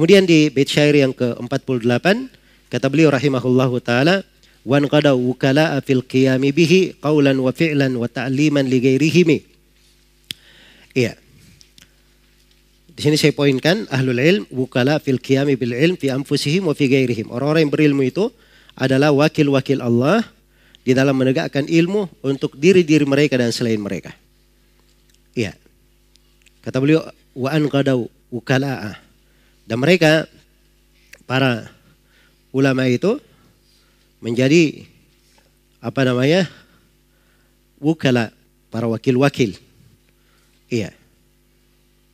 Kemudian di bait syair yang ke-48 kata beliau rahimahullahu taala wan qada wukala fil qiyami bihi qawlan wa fi'lan wa ta'liman li. Iya. Di sini saya poinkan ahlul ilm wukala fil qiyami bil ilm fi anfusihim wa fi ghairihim. Orang-orang yang berilmu itu adalah wakil-wakil Allah di dalam menegakkan ilmu untuk diri-diri mereka dan selain mereka. Iya. Kata beliau wa an qadau wukala'a. Dan mereka para ulama itu menjadi apa namanya? wukala, para wakil-wakil. Iya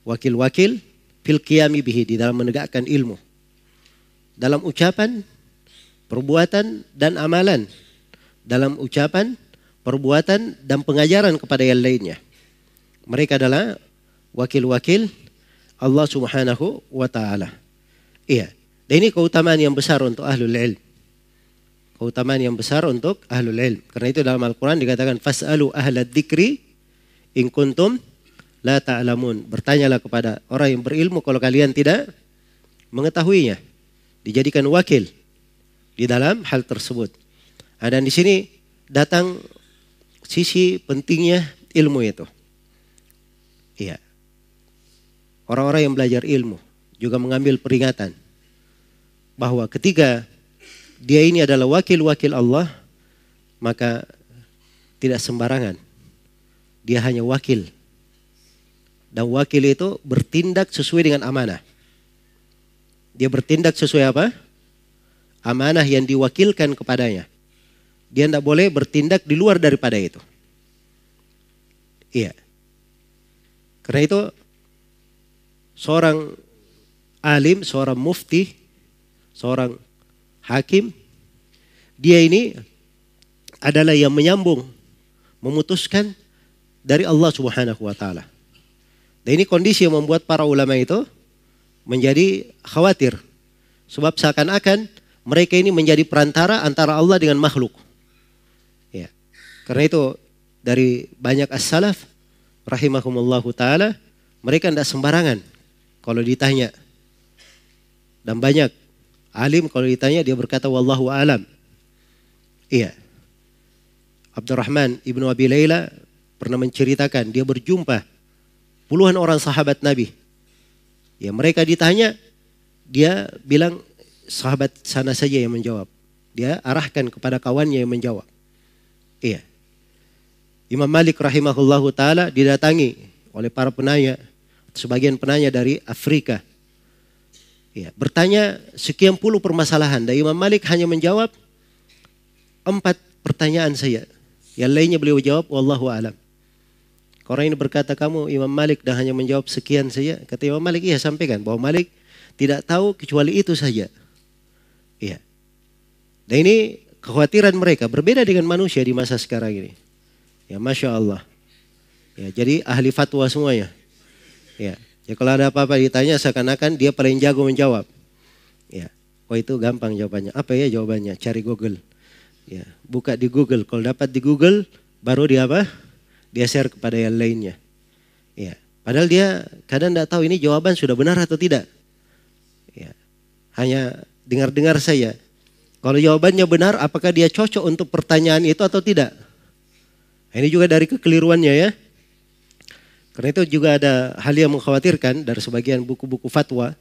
wakil-wakil fil qiyami bihi di dalam menegakkan ilmu. Dalam ucapan, perbuatan dan amalan. Dalam ucapan, perbuatan dan pengajaran kepada yang lainnya. Mereka adalah wakil-wakil Allah Subhanahu wa taala. Iya. Dan ini keutamaan yang besar untuk ahlul ilm. Keutamaan yang besar untuk ahlul ilm. Karena itu dalam Al-Quran dikatakan fas'alu ahlad dzikri in kuntum la ta'lamun. Bertanyalah kepada orang yang berilmu kalau kalian tidak mengetahuinya. Dijadikan wakil di dalam hal tersebut. Nah, dan di sini datang sisi pentingnya ilmu itu. Iya. Orang-orang yang belajar ilmu juga mengambil peringatan bahwa ketika dia ini adalah wakil-wakil Allah, maka tidak sembarangan. Dia hanya wakil dan wakil itu bertindak sesuai dengan amanah. Dia bertindak sesuai apa? Amanah yang diwakilkan kepadanya. Dia tidak boleh bertindak di luar daripada itu. Iya. Karena itu seorang alim, seorang mufti, seorang hakim, dia ini adalah yang menyambung, memutuskan dari Allah Subhanahu wa taala. Dan ini kondisi yang membuat para ulama itu menjadi khawatir. Sebab seakan-akan mereka ini menjadi perantara antara Allah dengan makhluk. Ya. Karena itu dari banyak as-salaf rahimahumullahu taala mereka tidak sembarangan kalau ditanya. Dan banyak alim kalau ditanya dia berkata wallahu alam. Iya. Abdurrahman ibnu Abi Layla pernah menceritakan dia berjumpa puluhan orang sahabat Nabi. Ya mereka ditanya, dia bilang sahabat sana saja yang menjawab. Dia arahkan kepada kawannya yang menjawab. Iya. Imam Malik rahimahullahu taala didatangi oleh para penanya, sebagian penanya dari Afrika. Ya, bertanya sekian puluh permasalahan dan Imam Malik hanya menjawab empat pertanyaan saja. Yang lainnya beliau jawab wallahu alam. Orang ini berkata kamu Imam Malik dan hanya menjawab sekian saja. Kata Imam Malik, iya sampaikan bahwa Malik tidak tahu kecuali itu saja. Iya. Dan ini kekhawatiran mereka berbeda dengan manusia di masa sekarang ini. Ya Masya Allah. Ya, jadi ahli fatwa semuanya. Ya, ya kalau ada apa-apa ditanya seakan-akan dia paling jago menjawab. Ya, oh itu gampang jawabannya. Apa ya jawabannya? Cari Google. Ya, buka di Google. Kalau dapat di Google, baru dia apa? dia share kepada yang lainnya. Ya, padahal dia kadang tidak tahu ini jawaban sudah benar atau tidak. Ya, hanya dengar-dengar saya. Kalau jawabannya benar, apakah dia cocok untuk pertanyaan itu atau tidak? Ini juga dari kekeliruannya ya. Karena itu juga ada hal yang mengkhawatirkan dari sebagian buku-buku fatwa.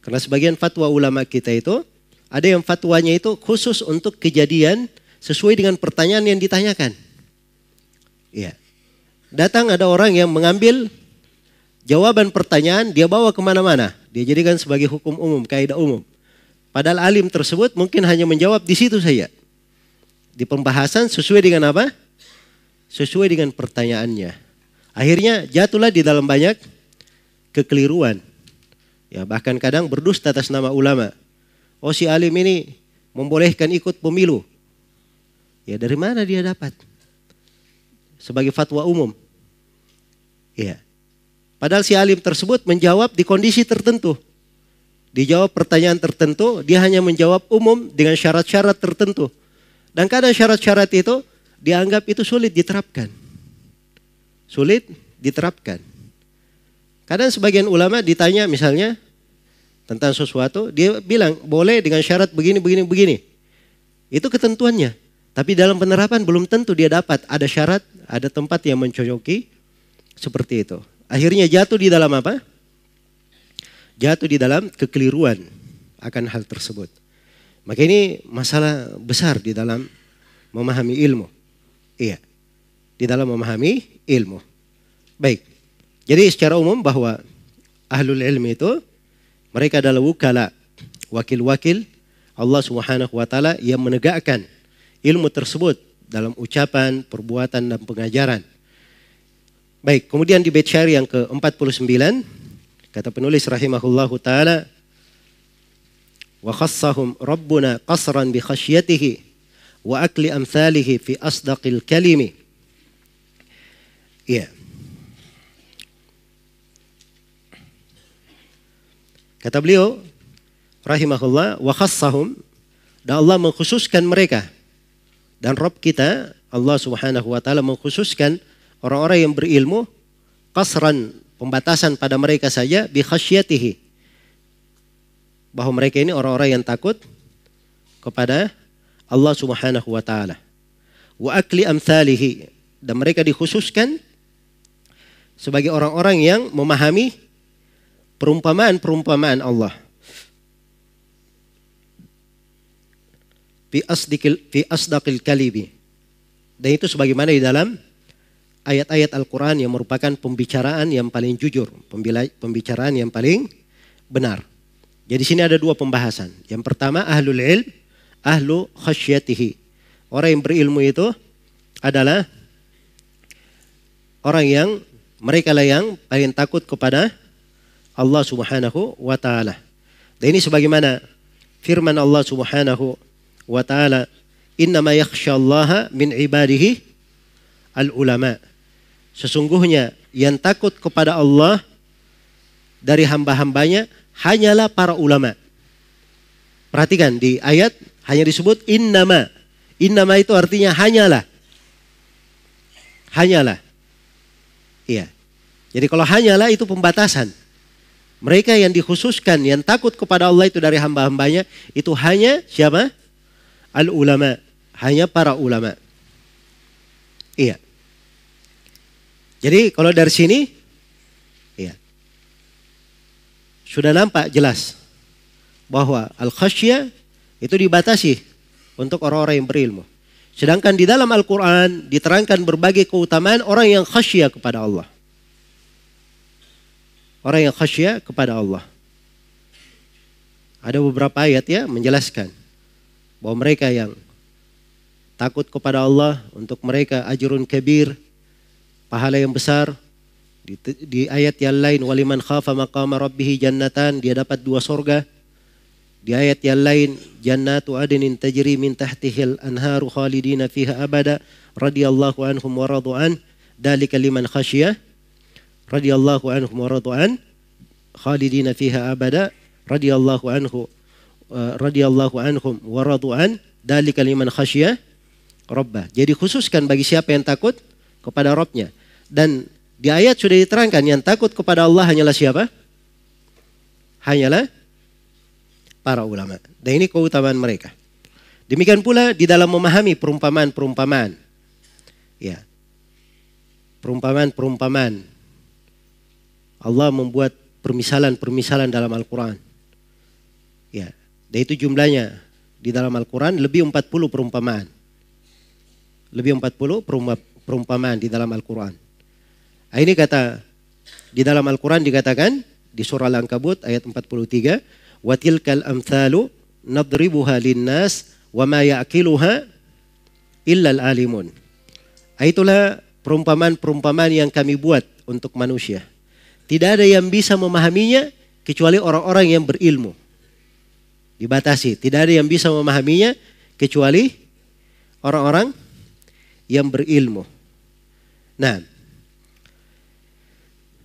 Karena sebagian fatwa ulama kita itu ada yang fatwanya itu khusus untuk kejadian sesuai dengan pertanyaan yang ditanyakan. Iya datang ada orang yang mengambil jawaban pertanyaan, dia bawa ke mana-mana. Dia jadikan sebagai hukum umum, kaidah umum. Padahal alim tersebut mungkin hanya menjawab di situ saja. Di pembahasan sesuai dengan apa? Sesuai dengan pertanyaannya. Akhirnya jatuhlah di dalam banyak kekeliruan. Ya, bahkan kadang berdusta atas nama ulama. Oh si alim ini membolehkan ikut pemilu. Ya dari mana dia dapat? Sebagai fatwa umum. Iya. Padahal si alim tersebut menjawab di kondisi tertentu. Dijawab pertanyaan tertentu, dia hanya menjawab umum dengan syarat-syarat tertentu. Dan kadang syarat-syarat itu dianggap itu sulit diterapkan. Sulit diterapkan. Kadang sebagian ulama ditanya misalnya, tentang sesuatu, dia bilang boleh dengan syarat begini, begini, begini. Itu ketentuannya. Tapi dalam penerapan belum tentu dia dapat. Ada syarat, ada tempat yang mencocoki seperti itu. Akhirnya jatuh di dalam apa? Jatuh di dalam kekeliruan akan hal tersebut. Maka ini masalah besar di dalam memahami ilmu. Iya. Di dalam memahami ilmu. Baik. Jadi secara umum bahwa ahlul ilmi itu mereka adalah wukala, wakil-wakil Allah Subhanahu wa taala yang menegakkan ilmu tersebut dalam ucapan, perbuatan dan pengajaran. Baik, kemudian di bait syair yang ke-49 kata penulis rahimahullahu taala wa khassahum rabbuna qasran bi khasyatihi wa akli amthalihi fi asdaqil kalimi. Iya. Kata beliau rahimahullah wa khassahum dan Allah mengkhususkan mereka dan Rob kita, Allah subhanahu wa ta'ala mengkhususkan orang-orang yang berilmu, kasran, pembatasan pada mereka saja, bi khasyatihi. Bahwa mereka ini orang-orang yang takut kepada Allah subhanahu wa ta'ala. Wa akli amthalihi. Dan mereka dikhususkan sebagai orang-orang yang memahami perumpamaan-perumpamaan Allah. fi asdaqil. Dan itu sebagaimana di dalam ayat-ayat Al-Qur'an yang merupakan pembicaraan yang paling jujur, pembicaraan yang paling benar. Jadi sini ada dua pembahasan. Yang pertama ahlul ilm, ahlu khasyatihi. Orang yang berilmu itu adalah orang yang mereka lah yang paling takut kepada Allah Subhanahu wa taala. Dan ini sebagaimana firman Allah Subhanahu wa taala innama yakhsyallaha min ibadihi al ulama. Sesungguhnya yang takut kepada Allah dari hamba-hambanya hanyalah para ulama. Perhatikan di ayat hanya disebut innama. Innama itu artinya hanyalah. Hanyalah. Iya. Jadi kalau hanyalah itu pembatasan. Mereka yang dikhususkan, yang takut kepada Allah itu dari hamba-hambanya, itu hanya siapa? al-ulama, hanya para ulama. Iya. Jadi kalau dari sini, iya. Sudah nampak jelas bahwa al-khasyah itu dibatasi untuk orang-orang yang berilmu. Sedangkan di dalam Al-Quran diterangkan berbagai keutamaan orang yang khasyah kepada Allah. Orang yang khasyah kepada Allah. Ada beberapa ayat ya menjelaskan bahwa mereka yang takut kepada Allah untuk mereka ajrun kabir pahala yang besar. Di, di ayat yang lain waliman khafa maqama rabbih jannatan dia dapat dua sorga. Di ayat yang lain jannatu adnin tajri min tahtihil anharu khalidina fiha abada radhiyallahu anhum wa radu'an dalika liman khasyiyah radhiyallahu anhum wa khalidina fiha abada radhiyallahu anhu Eh, radhiyallahu anhum wa radu'an dalika liman khasyya rabbah. Jadi khususkan bagi siapa yang takut kepada Rabbnya. Dan di ayat sudah diterangkan yang takut kepada Allah hanyalah siapa? Hanyalah para ulama. Dan ini keutamaan mereka. Demikian pula di dalam memahami perumpamaan-perumpamaan. Ya. Perumpamaan-perumpamaan. Allah membuat permisalan-permisalan dalam Al-Quran. Ya, dan itu jumlahnya di dalam Al-Quran lebih 40 perumpamaan. Lebih 40 perumpamaan di dalam Al-Quran. Nah, ini kata di dalam Al-Quran dikatakan di surah Al-Ankabut ayat 43. Watilkal amthalu nadribuha linnas wa ma ya'kiluha illa al-alimun. Nah, itulah perumpamaan-perumpamaan yang kami buat untuk manusia. Tidak ada yang bisa memahaminya kecuali orang-orang yang berilmu dibatasi. Tidak ada yang bisa memahaminya kecuali orang-orang yang berilmu. Nah,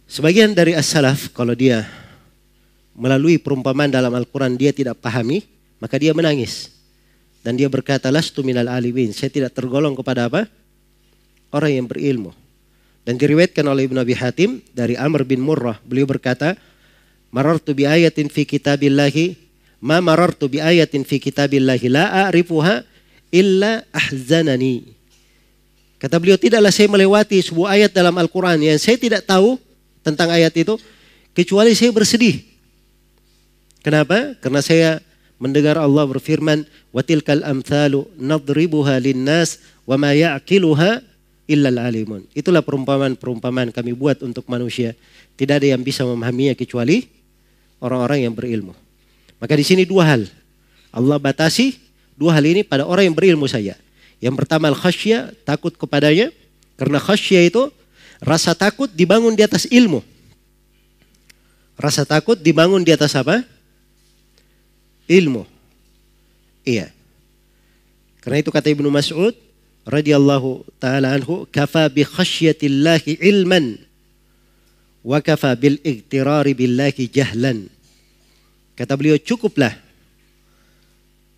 sebagian dari as-salaf kalau dia melalui perumpamaan dalam Al-Quran dia tidak pahami, maka dia menangis. Dan dia berkata, Lastu minal alimin. Saya tidak tergolong kepada apa? Orang yang berilmu. Dan diriwayatkan oleh Ibn Abi Hatim dari Amr bin Murrah. Beliau berkata, marartu bi ayatin fi kitabillahi ma marartu bi ayatin fi kitabillahi la a'rifuha illa ahzanani. Kata beliau tidaklah saya melewati sebuah ayat dalam Al-Qur'an yang saya tidak tahu tentang ayat itu kecuali saya bersedih. Kenapa? Karena saya mendengar Allah berfirman tilkal amthalu nadribuha linnas wa ma ya'qiluha illa alimun. Itulah perumpamaan-perumpamaan kami buat untuk manusia. Tidak ada yang bisa memahaminya kecuali orang-orang yang berilmu. Maka di sini dua hal. Allah batasi dua hal ini pada orang yang berilmu saja. Yang pertama al-khasyah, takut kepadanya. Karena khasyah itu rasa takut dibangun di atas ilmu. Rasa takut dibangun di atas apa? Ilmu. Iya. Karena itu kata Ibnu Mas'ud radhiyallahu taala anhu, kafa bi khasyatillahi ilman wa kafa bil iktirari billahi jahlan. Kata beliau cukuplah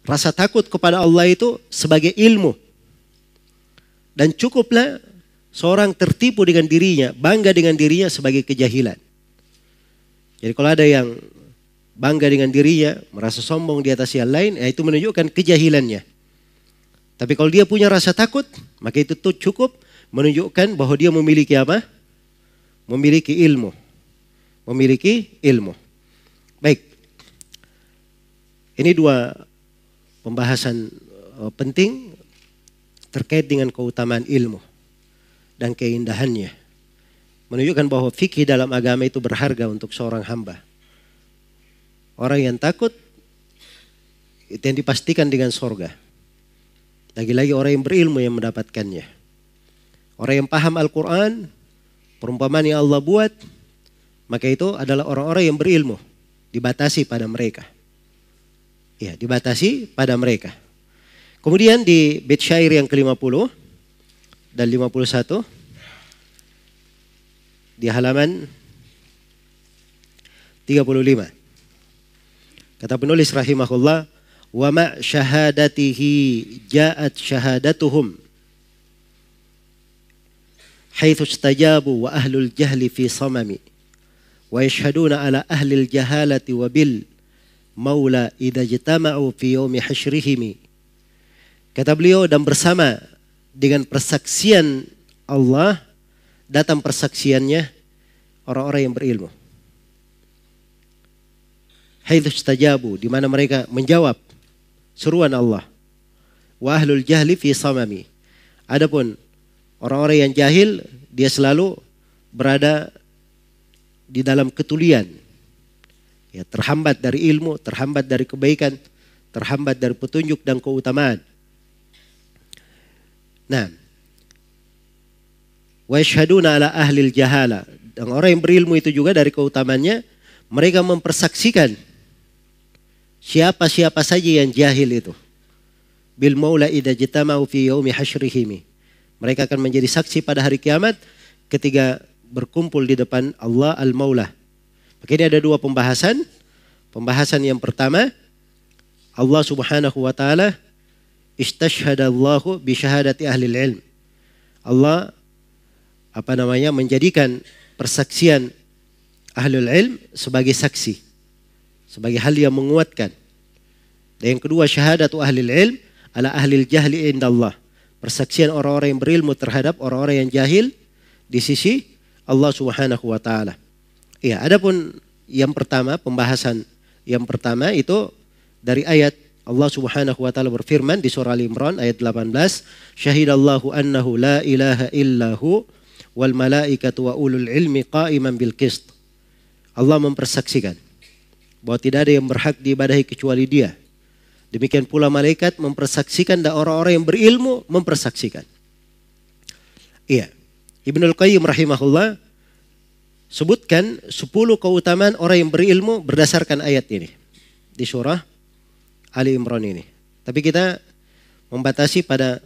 rasa takut kepada Allah itu sebagai ilmu. Dan cukuplah seorang tertipu dengan dirinya, bangga dengan dirinya sebagai kejahilan. Jadi kalau ada yang bangga dengan dirinya, merasa sombong di atas yang lain, ya itu menunjukkan kejahilannya. Tapi kalau dia punya rasa takut, maka itu tuh cukup menunjukkan bahwa dia memiliki apa? Memiliki ilmu. Memiliki ilmu. Baik. Ini dua pembahasan eh, penting terkait dengan keutamaan ilmu dan keindahannya. Menunjukkan bahwa fikih dalam agama itu berharga untuk seorang hamba. Orang yang takut itu yang dipastikan dengan sorga. Lagi-lagi orang yang berilmu yang mendapatkannya. Orang yang paham Al-Quran, perumpamaan yang Allah buat, maka itu adalah orang-orang yang berilmu. Dibatasi pada mereka. Ya, dibatasi pada mereka. Kemudian di bait syair yang ke-50 dan 51 di halaman 35. Kata penulis rahimahullah, wa ma syahadatihi ja'at syahadatuhum haitsu istajabu wa ahlul jahli fi samami. Wa yashhaduna ala ahlil jahalati wa bil maula idza jitama'u fi yaumi hasyrihim kata beliau dan bersama dengan persaksian Allah datang persaksiannya orang-orang yang berilmu. Haitsu istajabu di mana mereka menjawab seruan Allah. Wa ahlul jahli fi samami. Adapun orang-orang yang jahil dia selalu berada di dalam ketulian. Ya, terhambat dari ilmu, terhambat dari kebaikan, terhambat dari petunjuk dan keutamaan. Nah. Wa yashhaduna ala ahlil jahala. Dan orang yang berilmu itu juga dari keutamannya mereka mempersaksikan siapa-siapa saja yang jahil itu. Bil maula idza jitama'u fi yaumi hasyrihim. Mereka akan menjadi saksi pada hari kiamat ketika berkumpul di depan Allah Al-Maula. Maka ini ada dua pembahasan. Pembahasan yang pertama, Allah Subhanahu wa taala istashhadallahu bi syahadati ahli ilm. Allah apa namanya menjadikan persaksian ahli ilm sebagai saksi. Sebagai hal yang menguatkan. Dan yang kedua syahadatu ahli ilm ala ahli jahli indallah. Persaksian orang-orang yang berilmu terhadap orang-orang yang jahil di sisi Allah Subhanahu wa taala. Iya, adapun yang pertama pembahasan yang pertama itu dari ayat Allah Subhanahu wa taala berfirman di surah Al Imran ayat 18, "Syahidallahu annahu la ilaha illahu wal malaikatu wa ulul ilmi qa'iman bil qist." Allah mempersaksikan bahwa tidak ada yang berhak diibadahi kecuali Dia. Demikian pula malaikat mempersaksikan dan orang-orang yang berilmu mempersaksikan. Iya. Ibnul Qayyim rahimahullah sebutkan 10 keutamaan orang yang berilmu berdasarkan ayat ini di surah Ali Imran ini. Tapi kita membatasi pada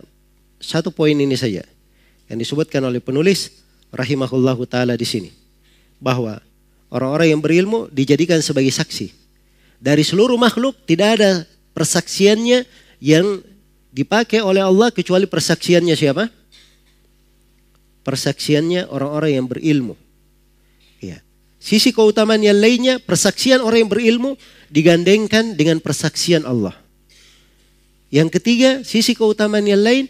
satu poin ini saja yang disebutkan oleh penulis rahimahullahu taala di sini bahwa orang-orang yang berilmu dijadikan sebagai saksi dari seluruh makhluk tidak ada persaksiannya yang dipakai oleh Allah kecuali persaksiannya siapa? Persaksiannya orang-orang yang berilmu. Ya. Sisi keutamaan yang lainnya, persaksian orang yang berilmu digandengkan dengan persaksian Allah. Yang ketiga, sisi keutamaan yang lain,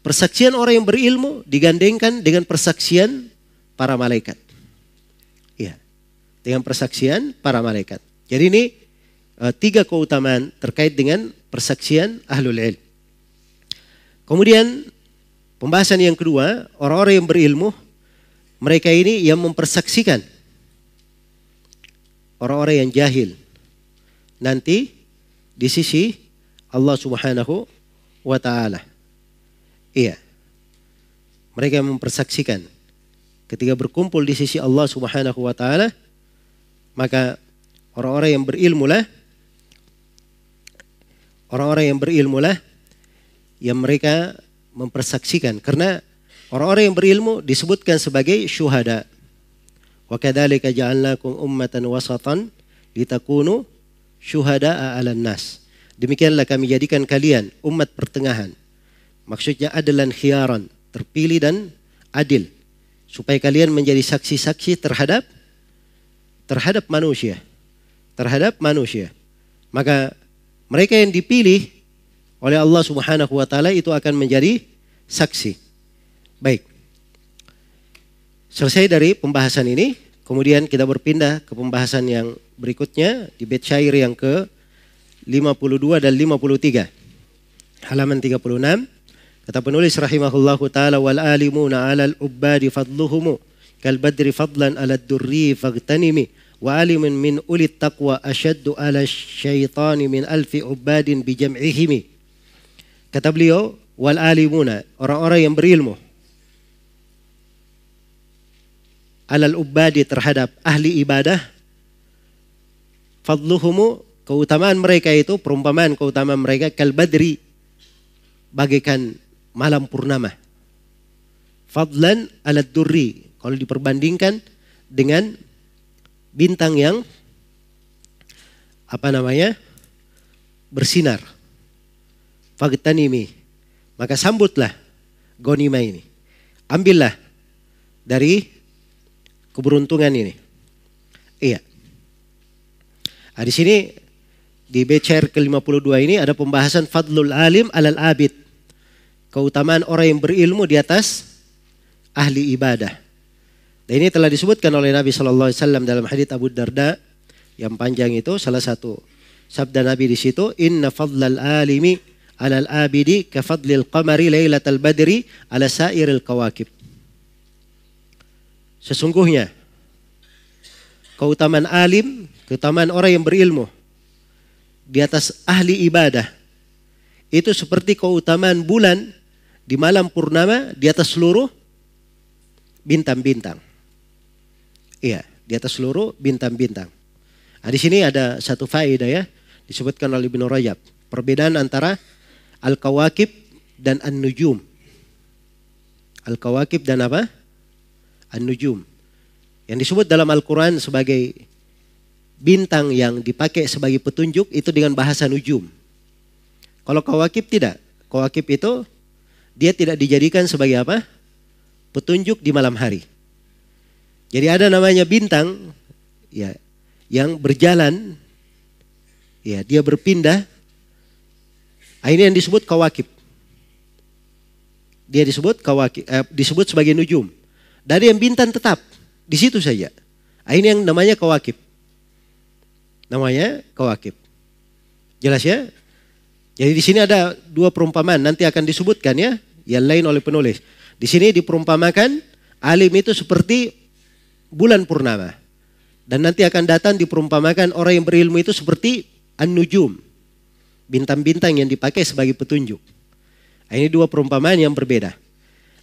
persaksian orang yang berilmu digandengkan dengan persaksian para malaikat. Dengan persaksian para malaikat. Jadi ini uh, tiga keutamaan terkait dengan persaksian ahlul ilm. Kemudian pembahasan yang kedua, orang-orang yang berilmu, mereka ini yang mempersaksikan orang-orang yang jahil. Nanti di sisi Allah Subhanahu wa taala. Iya. Mereka yang mempersaksikan ketika berkumpul di sisi Allah Subhanahu wa taala maka orang-orang yang berilmu lah orang-orang yang berilmu lah yang mereka mempersaksikan karena orang-orang yang berilmu disebutkan sebagai syuhada Wa kadzalika ja'alnakum ummatan wasatan litakunu syuhada'a 'alan nas. Demikianlah kami jadikan kalian umat pertengahan. Maksudnya adalan khiaran, terpilih dan adil. Supaya kalian menjadi saksi-saksi terhadap terhadap manusia. Terhadap manusia. Maka mereka yang dipilih oleh Allah Subhanahu wa taala itu akan menjadi saksi. Baik. Selesai dari pembahasan ini, kemudian kita berpindah ke pembahasan yang berikutnya di bait syair yang ke 52 dan 53. Halaman 36. Kata penulis rahimahullahu taala wal alimuna 'alal ubbadi fadluhum kal badri fadlan 'ala durri fagtanimi wa min ulit taqwa ashaddu 'ala syaitani min alfi ubbadin bi jam'ihim. Kata beliau wal alimuna orang-orang yang berilmu alal ubadi terhadap ahli ibadah fadluhumu keutamaan mereka itu perumpamaan keutamaan mereka kal badri bagaikan malam purnama fadlan ala durri kalau diperbandingkan dengan bintang yang apa namanya bersinar fagtanimi maka sambutlah gonima ini ambillah dari keberuntungan ini. Iya. Nah, di sini di BCR ke-52 ini ada pembahasan fadlul alim alal abid. Keutamaan orang yang berilmu di atas ahli ibadah. Dan ini telah disebutkan oleh Nabi Shallallahu Alaihi Wasallam dalam hadits Abu Darda yang panjang itu salah satu sabda Nabi di situ Inna fadlal alimi alal abidi ka fadlil qamari lailatal badri ala sairil kawakib. Sesungguhnya keutamaan alim, keutamaan orang yang berilmu di atas ahli ibadah itu seperti keutamaan bulan di malam purnama di atas seluruh bintang-bintang. Iya, di atas seluruh bintang-bintang. Nah, di sini ada satu faedah ya, disebutkan oleh Ibnu Rajab. Perbedaan antara al-kawakib dan an-nujum. Al-kawakib dan apa? An-Nujum. Yang disebut dalam Al-Quran sebagai bintang yang dipakai sebagai petunjuk itu dengan bahasa nujum. Kalau kawakib tidak. Kawakib itu dia tidak dijadikan sebagai apa? Petunjuk di malam hari. Jadi ada namanya bintang ya yang berjalan ya dia berpindah ah, ini yang disebut kawakib. Dia disebut kawakib eh, disebut sebagai nujum. Dari yang bintang tetap di situ saja. Nah, ini yang namanya kawakib. Namanya kawakib. Jelas ya? Jadi di sini ada dua perumpamaan nanti akan disebutkan ya, yang lain oleh penulis. Di sini diperumpamakan alim itu seperti bulan purnama. Dan nanti akan datang diperumpamakan orang yang berilmu itu seperti an-nujum. Bintang-bintang yang dipakai sebagai petunjuk. Nah, ini dua perumpamaan yang berbeda.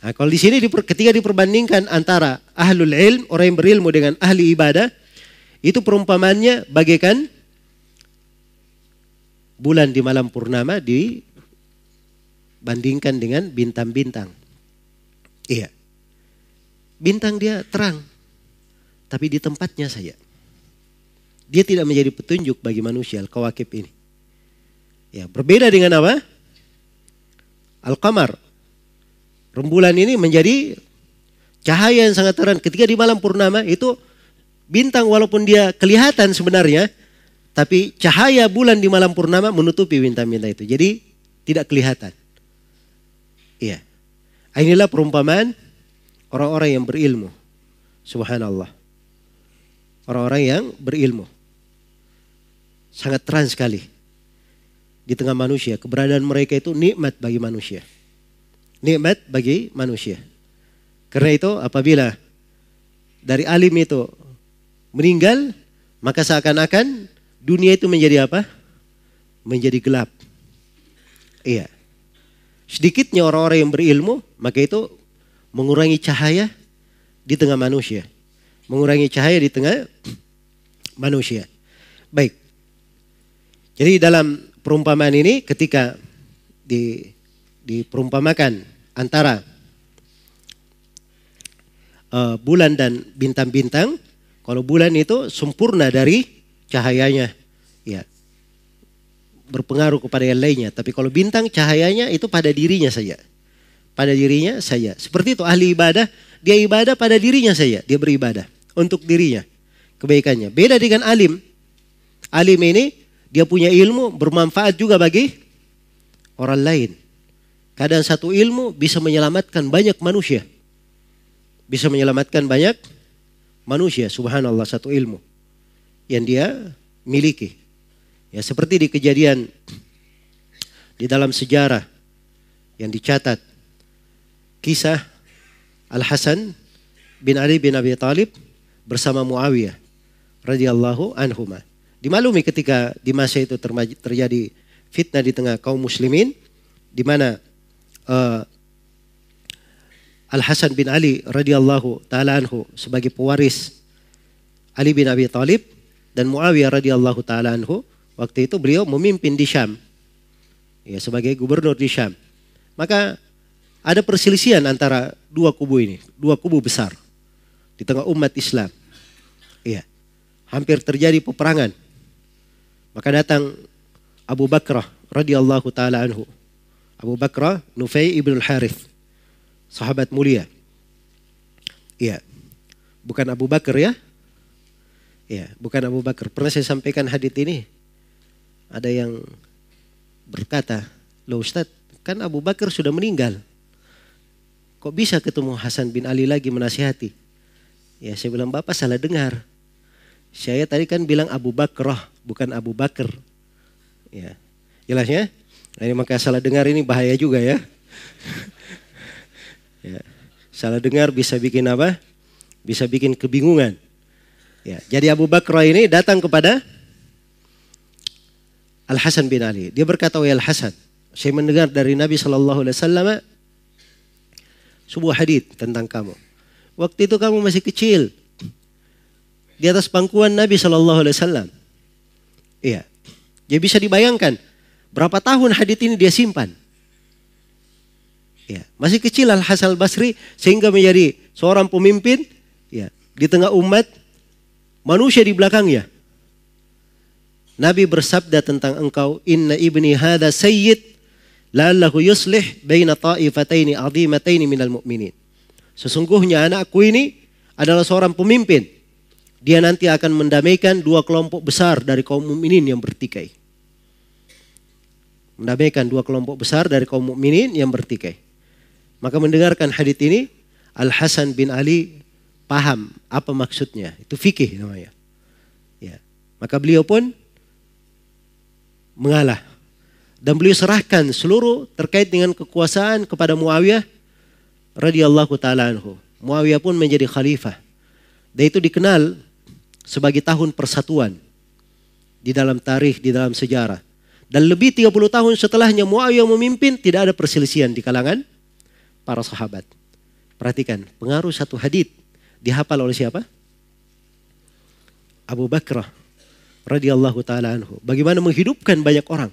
Nah, kalau di sini ketika diperbandingkan antara ahlul ilm, orang yang berilmu dengan ahli ibadah, itu perumpamannya bagaikan bulan di malam purnama dibandingkan dengan bintang-bintang. Iya. Bintang dia terang, tapi di tempatnya saja. Dia tidak menjadi petunjuk bagi manusia, al-kawakib ini. Ya, berbeda dengan apa? Al-qamar, rembulan ini menjadi cahaya yang sangat terang. Ketika di malam purnama itu Bintang walaupun dia kelihatan sebenarnya, tapi cahaya bulan di malam purnama menutupi bintang-bintang itu. Jadi tidak kelihatan. Iya. Inilah perumpamaan orang-orang yang berilmu. Subhanallah. Orang-orang yang berilmu. Sangat terang sekali. Di tengah manusia. Keberadaan mereka itu nikmat bagi manusia. Nikmat bagi manusia. Karena itu apabila dari alim itu meninggal, maka seakan-akan dunia itu menjadi apa? Menjadi gelap. Iya. Sedikitnya orang-orang yang berilmu, maka itu mengurangi cahaya di tengah manusia. Mengurangi cahaya di tengah manusia. Baik. Jadi dalam perumpamaan ini ketika di diperumpamakan antara uh, bulan dan bintang-bintang, kalau bulan itu sempurna dari cahayanya, ya berpengaruh kepada yang lainnya. Tapi kalau bintang cahayanya itu pada dirinya saja, pada dirinya saja. Seperti itu ahli ibadah, dia ibadah pada dirinya saja, dia beribadah untuk dirinya, kebaikannya. Beda dengan alim, alim ini dia punya ilmu bermanfaat juga bagi orang lain. Kadang satu ilmu bisa menyelamatkan banyak manusia. Bisa menyelamatkan banyak manusia, subhanallah satu ilmu yang dia miliki. Ya seperti di kejadian di dalam sejarah yang dicatat kisah Al-Hasan bin Ali bin Abi Talib bersama Muawiyah radhiyallahu anhuma. Dimaklumi ketika di masa itu terjadi fitnah di tengah kaum muslimin di mana uh, Al Hasan bin Ali radhiyallahu taala anhu sebagai pewaris Ali bin Abi Thalib dan Muawiyah radhiyallahu taala anhu waktu itu beliau memimpin di Syam. Ya sebagai gubernur di Syam. Maka ada perselisihan antara dua kubu ini dua kubu besar di tengah umat Islam iya hampir terjadi peperangan maka datang Abu Bakrah radhiyallahu taala anhu Abu Bakrah Nufai ibn al-Harith sahabat mulia. Iya. Bukan Abu Bakar ya. Iya, bukan Abu Bakar. Pernah saya sampaikan hadis ini. Ada yang berkata, "Loh Ustaz, kan Abu Bakar sudah meninggal. Kok bisa ketemu Hasan bin Ali lagi menasihati?" Ya, saya bilang, "Bapak salah dengar. Saya tadi kan bilang Abu Bakrah, bukan Abu Bakar." Ya. Jelas ya? Nah, ini maka salah dengar ini bahaya juga ya. Ya. Salah dengar bisa bikin apa? Bisa bikin kebingungan. Ya, jadi Abu Bakar ini datang kepada Al Hasan bin Ali. Dia berkata, "Wahai Al Hasan, saya mendengar dari Nabi Shallallahu Alaihi Wasallam sebuah hadis tentang kamu. Waktu itu kamu masih kecil di atas pangkuan Nabi Shallallahu Alaihi Wasallam. Iya, jadi bisa dibayangkan berapa tahun hadis ini dia simpan. Ya, masih kecil Al Hasan Basri sehingga menjadi seorang pemimpin ya di tengah umat manusia di belakangnya. Nabi bersabda tentang engkau inna ibni hada sayyid la'allahu yuslih baina ta'ifataini azimataini minal mu'minin. Sesungguhnya anakku ini adalah seorang pemimpin. Dia nanti akan mendamaikan dua kelompok besar dari kaum mukminin yang bertikai. Mendamaikan dua kelompok besar dari kaum mukminin yang bertikai. Maka mendengarkan hadits ini, Al Hasan bin Ali paham apa maksudnya. Itu fikih namanya. Ya. Maka beliau pun mengalah. Dan beliau serahkan seluruh terkait dengan kekuasaan kepada Muawiyah radhiyallahu taala anhu. Muawiyah pun menjadi khalifah. Dan itu dikenal sebagai tahun persatuan di dalam tarikh, di dalam sejarah. Dan lebih 30 tahun setelahnya Muawiyah memimpin tidak ada perselisihan di kalangan para sahabat. Perhatikan, pengaruh satu hadith dihafal oleh siapa? Abu Bakar radhiyallahu taala anhu. Bagaimana menghidupkan banyak orang?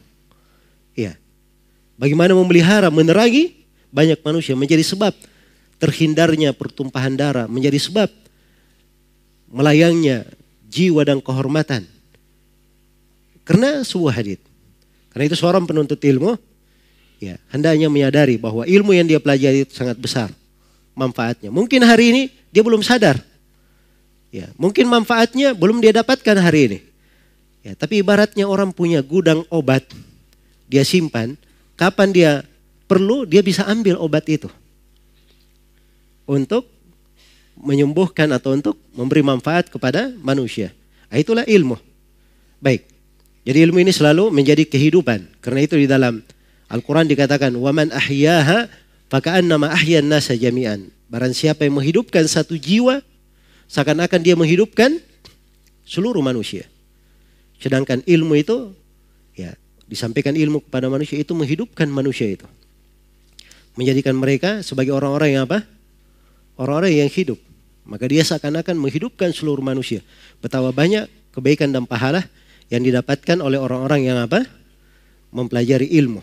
Ya. Bagaimana memelihara, menerangi banyak manusia menjadi sebab terhindarnya pertumpahan darah, menjadi sebab melayangnya jiwa dan kehormatan. Karena sebuah hadith. Karena itu seorang penuntut ilmu ya hendaknya menyadari bahwa ilmu yang dia pelajari itu sangat besar manfaatnya. Mungkin hari ini dia belum sadar. Ya, mungkin manfaatnya belum dia dapatkan hari ini. Ya, tapi ibaratnya orang punya gudang obat, dia simpan, kapan dia perlu dia bisa ambil obat itu Untuk menyembuhkan atau untuk memberi manfaat kepada manusia. Nah, itulah ilmu. Baik. Jadi ilmu ini selalu menjadi kehidupan. Karena itu di dalam Al-Quran dikatakan, وَمَنْ أَحْيَاهَا فَكَأَنَّمَا أَحْيَا النَّاسَ جَمِيعًا. Barang siapa yang menghidupkan satu jiwa, seakan-akan dia menghidupkan seluruh manusia. Sedangkan ilmu itu, ya disampaikan ilmu kepada manusia itu menghidupkan manusia itu. Menjadikan mereka sebagai orang-orang yang apa? Orang-orang yang hidup. Maka dia seakan-akan menghidupkan seluruh manusia. Betapa banyak kebaikan dan pahala yang didapatkan oleh orang-orang yang apa? Mempelajari ilmu.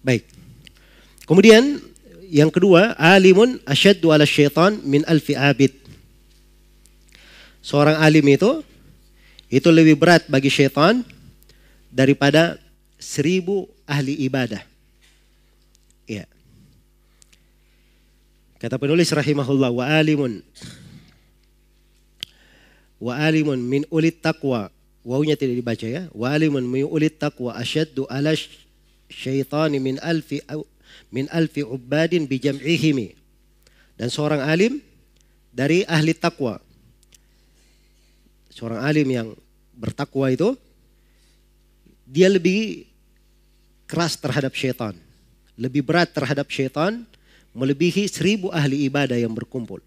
Baik. Kemudian yang kedua, alimun asyaddu ala syaitan min alfi abid. Seorang alim itu itu lebih berat bagi syaitan daripada seribu ahli ibadah. Ya. Kata penulis rahimahullah wa alimun wa alimun min ulit taqwa wawunya tidak dibaca ya wa alimun min ulit taqwa asyaddu ala syaitani min alfi min alfi ubadin bijam'ihimi. Dan seorang alim dari ahli takwa. Seorang alim yang bertakwa itu dia lebih keras terhadap syaitan. Lebih berat terhadap syaitan melebihi seribu ahli ibadah yang berkumpul.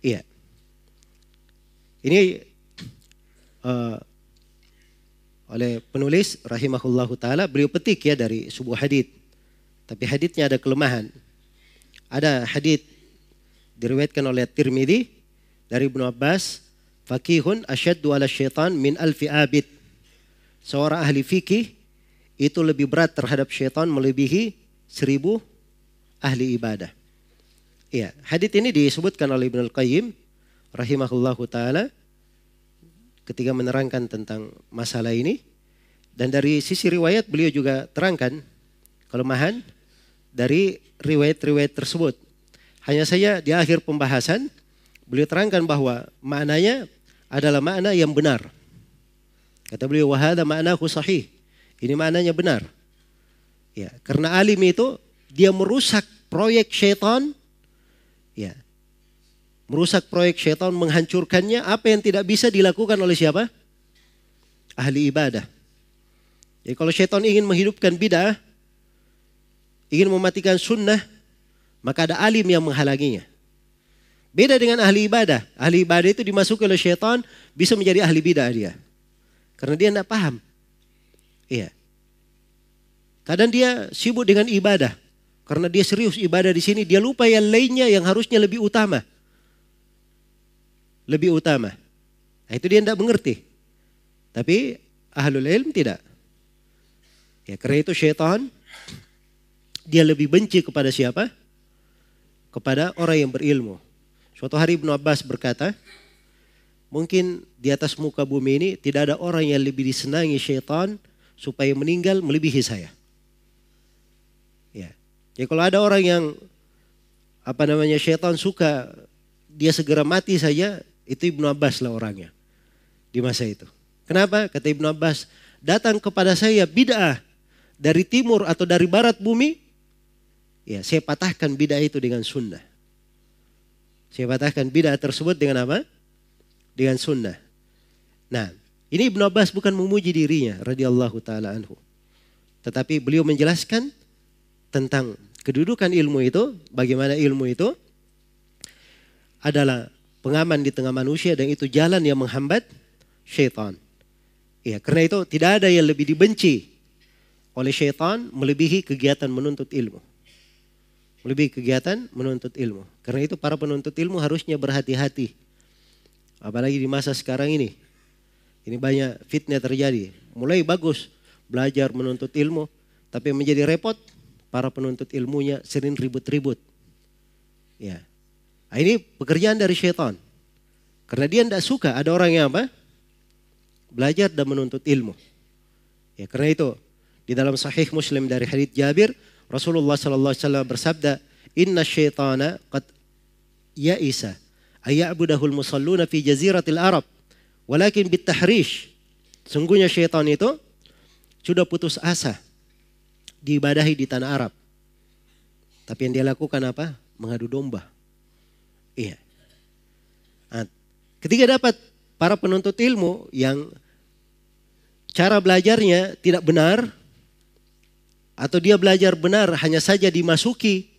Iya. Ini uh, oleh penulis rahimahullahu taala beliau petik ya dari sebuah hadis. Tapi hadisnya ada kelemahan. Ada hadis diriwayatkan oleh Tirmidzi dari Ibnu Abbas, "Fakihun asyaddu ala syaitan min alfi abid." Seorang ahli fikih itu lebih berat terhadap syaitan melebihi seribu ahli ibadah. Iya, hadis ini disebutkan oleh Ibnu Al-Qayyim rahimahullahu taala ketika menerangkan tentang masalah ini. Dan dari sisi riwayat beliau juga terangkan kelemahan dari riwayat-riwayat tersebut. Hanya saja di akhir pembahasan beliau terangkan bahwa maknanya adalah makna yang benar. Kata beliau wahada maknahu sahih. Ini maknanya benar. Ya, karena alim itu dia merusak proyek syaitan ya merusak proyek syaitan, menghancurkannya, apa yang tidak bisa dilakukan oleh siapa? Ahli ibadah. Jadi kalau syaitan ingin menghidupkan bid'ah, ingin mematikan sunnah, maka ada alim yang menghalanginya. Beda dengan ahli ibadah. Ahli ibadah itu dimasuki oleh syaitan, bisa menjadi ahli bid'ah dia. Karena dia tidak paham. Iya. Kadang dia sibuk dengan ibadah. Karena dia serius ibadah di sini, dia lupa yang lainnya yang harusnya lebih utama lebih utama. Nah, itu dia tidak mengerti. Tapi ahlul ilm tidak. Ya, karena itu syaitan dia lebih benci kepada siapa? Kepada orang yang berilmu. Suatu hari Ibnu Abbas berkata, mungkin di atas muka bumi ini tidak ada orang yang lebih disenangi syaitan supaya meninggal melebihi saya. Ya. Kalau ada orang yang apa namanya syaitan suka dia segera mati saja, itu Ibnu Abbas lah orangnya di masa itu. Kenapa? Kata Ibnu Abbas, datang kepada saya bid'ah dari timur atau dari barat bumi, ya saya patahkan bid'ah itu dengan sunnah. Saya patahkan bid'ah tersebut dengan apa? Dengan sunnah. Nah, ini Ibnu Abbas bukan memuji dirinya radhiyallahu taala anhu. Tetapi beliau menjelaskan tentang kedudukan ilmu itu, bagaimana ilmu itu adalah pengaman di tengah manusia dan itu jalan yang menghambat syaitan. Ya, karena itu tidak ada yang lebih dibenci oleh syaitan melebihi kegiatan menuntut ilmu. Melebihi kegiatan menuntut ilmu. Karena itu para penuntut ilmu harusnya berhati-hati. Apalagi di masa sekarang ini. Ini banyak fitnah terjadi. Mulai bagus belajar menuntut ilmu. Tapi menjadi repot para penuntut ilmunya sering ribut-ribut. Ya, Nah, ini pekerjaan dari syaitan. Karena dia tidak suka ada orang yang apa? Belajar dan menuntut ilmu. Ya, karena itu di dalam sahih Muslim dari hadits Jabir, Rasulullah sallallahu alaihi wasallam bersabda, "Inna syaitana qad ya'isa Ayya'budahul musalluna fi jaziratil Arab. Walakin bitahrish. Sungguhnya syaitan itu sudah putus asa diibadahi di tanah Arab. Tapi yang dia lakukan apa? Mengadu domba. Iya. Nah, ketika dapat para penuntut ilmu yang cara belajarnya tidak benar atau dia belajar benar hanya saja dimasuki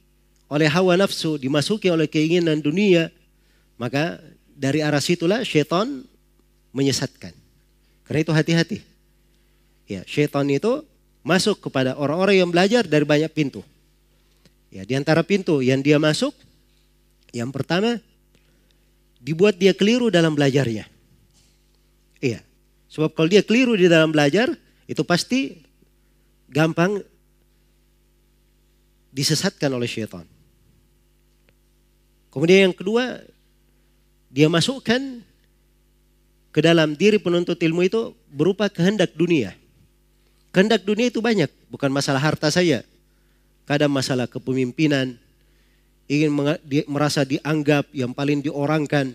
oleh hawa nafsu, dimasuki oleh keinginan dunia, maka dari arah situlah syaitan menyesatkan. Karena itu hati-hati. Ya, syaitan itu masuk kepada orang-orang yang belajar dari banyak pintu. Ya, di antara pintu yang dia masuk, yang pertama dibuat dia keliru dalam belajarnya. Iya. Sebab kalau dia keliru di dalam belajar, itu pasti gampang disesatkan oleh syaitan. Kemudian yang kedua, dia masukkan ke dalam diri penuntut ilmu itu berupa kehendak dunia. Kehendak dunia itu banyak, bukan masalah harta saja. Kadang masalah kepemimpinan, ingin merasa dianggap yang paling diorangkan.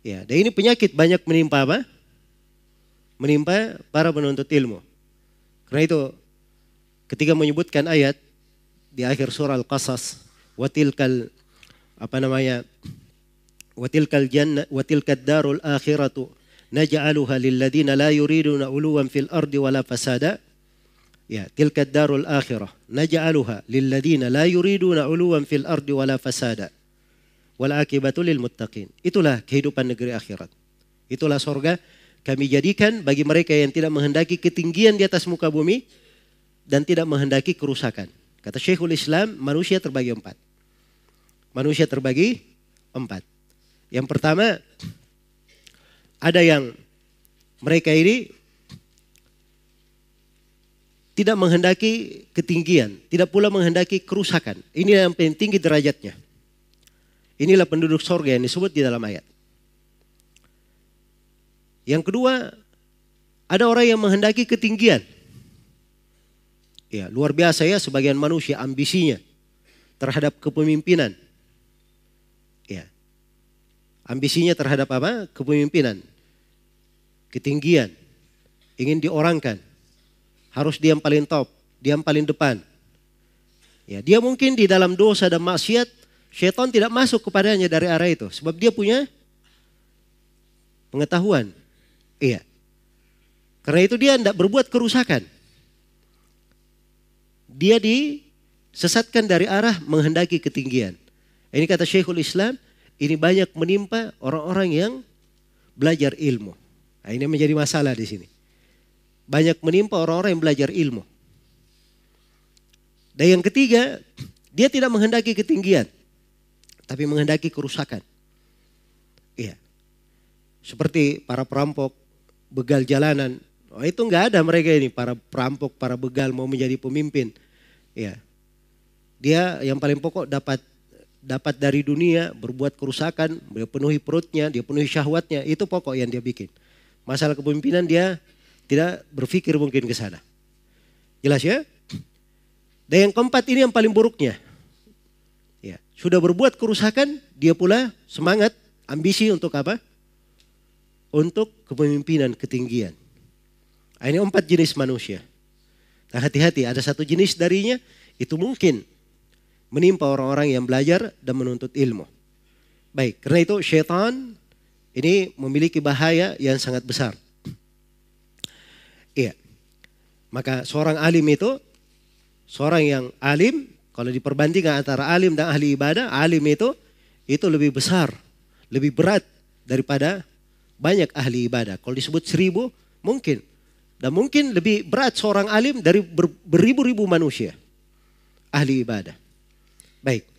Ya, dan ini penyakit banyak menimpa apa? Menimpa para penuntut ilmu. Karena itu ketika menyebutkan ayat di akhir surah Al-Qasas, watilkal apa namanya watilkal jannah watilkad darul akhiratu naj'aluha lilladina la yuriduna uluwan fil ardi wala fasada. Ya tilkad darul akhirah. Naj'aluha lilladina la yuriduna uluwan fil ardi wala fasada. Wal akibatu lil muttaqin. Itulah kehidupan negeri akhirat. Itulah sorga kami jadikan bagi mereka yang tidak menghendaki ketinggian di atas muka bumi dan tidak menghendaki kerusakan. Kata Syekhul Islam manusia terbagi empat. Manusia terbagi empat. Yang pertama, ada yang mereka ini tidak menghendaki ketinggian, tidak pula menghendaki kerusakan. Ini yang paling tinggi derajatnya. Inilah penduduk sorga yang disebut di dalam ayat. Yang kedua, ada orang yang menghendaki ketinggian. Ya, luar biasa ya sebagian manusia ambisinya terhadap kepemimpinan Ambisinya terhadap apa? Kepemimpinan. Ketinggian. Ingin diorangkan. Harus dia yang paling top. Dia yang paling depan. Ya, dia mungkin di dalam dosa dan maksiat, syaitan tidak masuk kepadanya dari arah itu. Sebab dia punya pengetahuan. Iya. Karena itu dia tidak berbuat kerusakan. Dia disesatkan dari arah menghendaki ketinggian. Ini kata Syekhul Islam, ini banyak menimpa orang-orang yang belajar ilmu. Nah, ini menjadi masalah di sini. Banyak menimpa orang-orang yang belajar ilmu. Dan yang ketiga, dia tidak menghendaki ketinggian, tapi menghendaki kerusakan. Iya. Seperti para perampok, begal jalanan. Oh, itu nggak ada mereka ini, para perampok, para begal mau menjadi pemimpin. Iya. Dia yang paling pokok dapat dapat dari dunia, berbuat kerusakan, dia penuhi perutnya, dia penuhi syahwatnya, itu pokok yang dia bikin. Masalah kepemimpinan dia tidak berpikir mungkin ke sana. Jelas ya? Dan yang keempat ini yang paling buruknya. Ya, sudah berbuat kerusakan, dia pula semangat, ambisi untuk apa? Untuk kepemimpinan ketinggian. Nah, ini empat jenis manusia. Nah, hati-hati, ada satu jenis darinya itu mungkin menimpa orang-orang yang belajar dan menuntut ilmu. Baik, karena itu syaitan ini memiliki bahaya yang sangat besar. Iya. Maka seorang alim itu, seorang yang alim, kalau diperbandingkan antara alim dan ahli ibadah, alim itu itu lebih besar, lebih berat daripada banyak ahli ibadah. Kalau disebut seribu, mungkin. Dan mungkin lebih berat seorang alim dari beribu-ribu manusia. Ahli ibadah. Baik.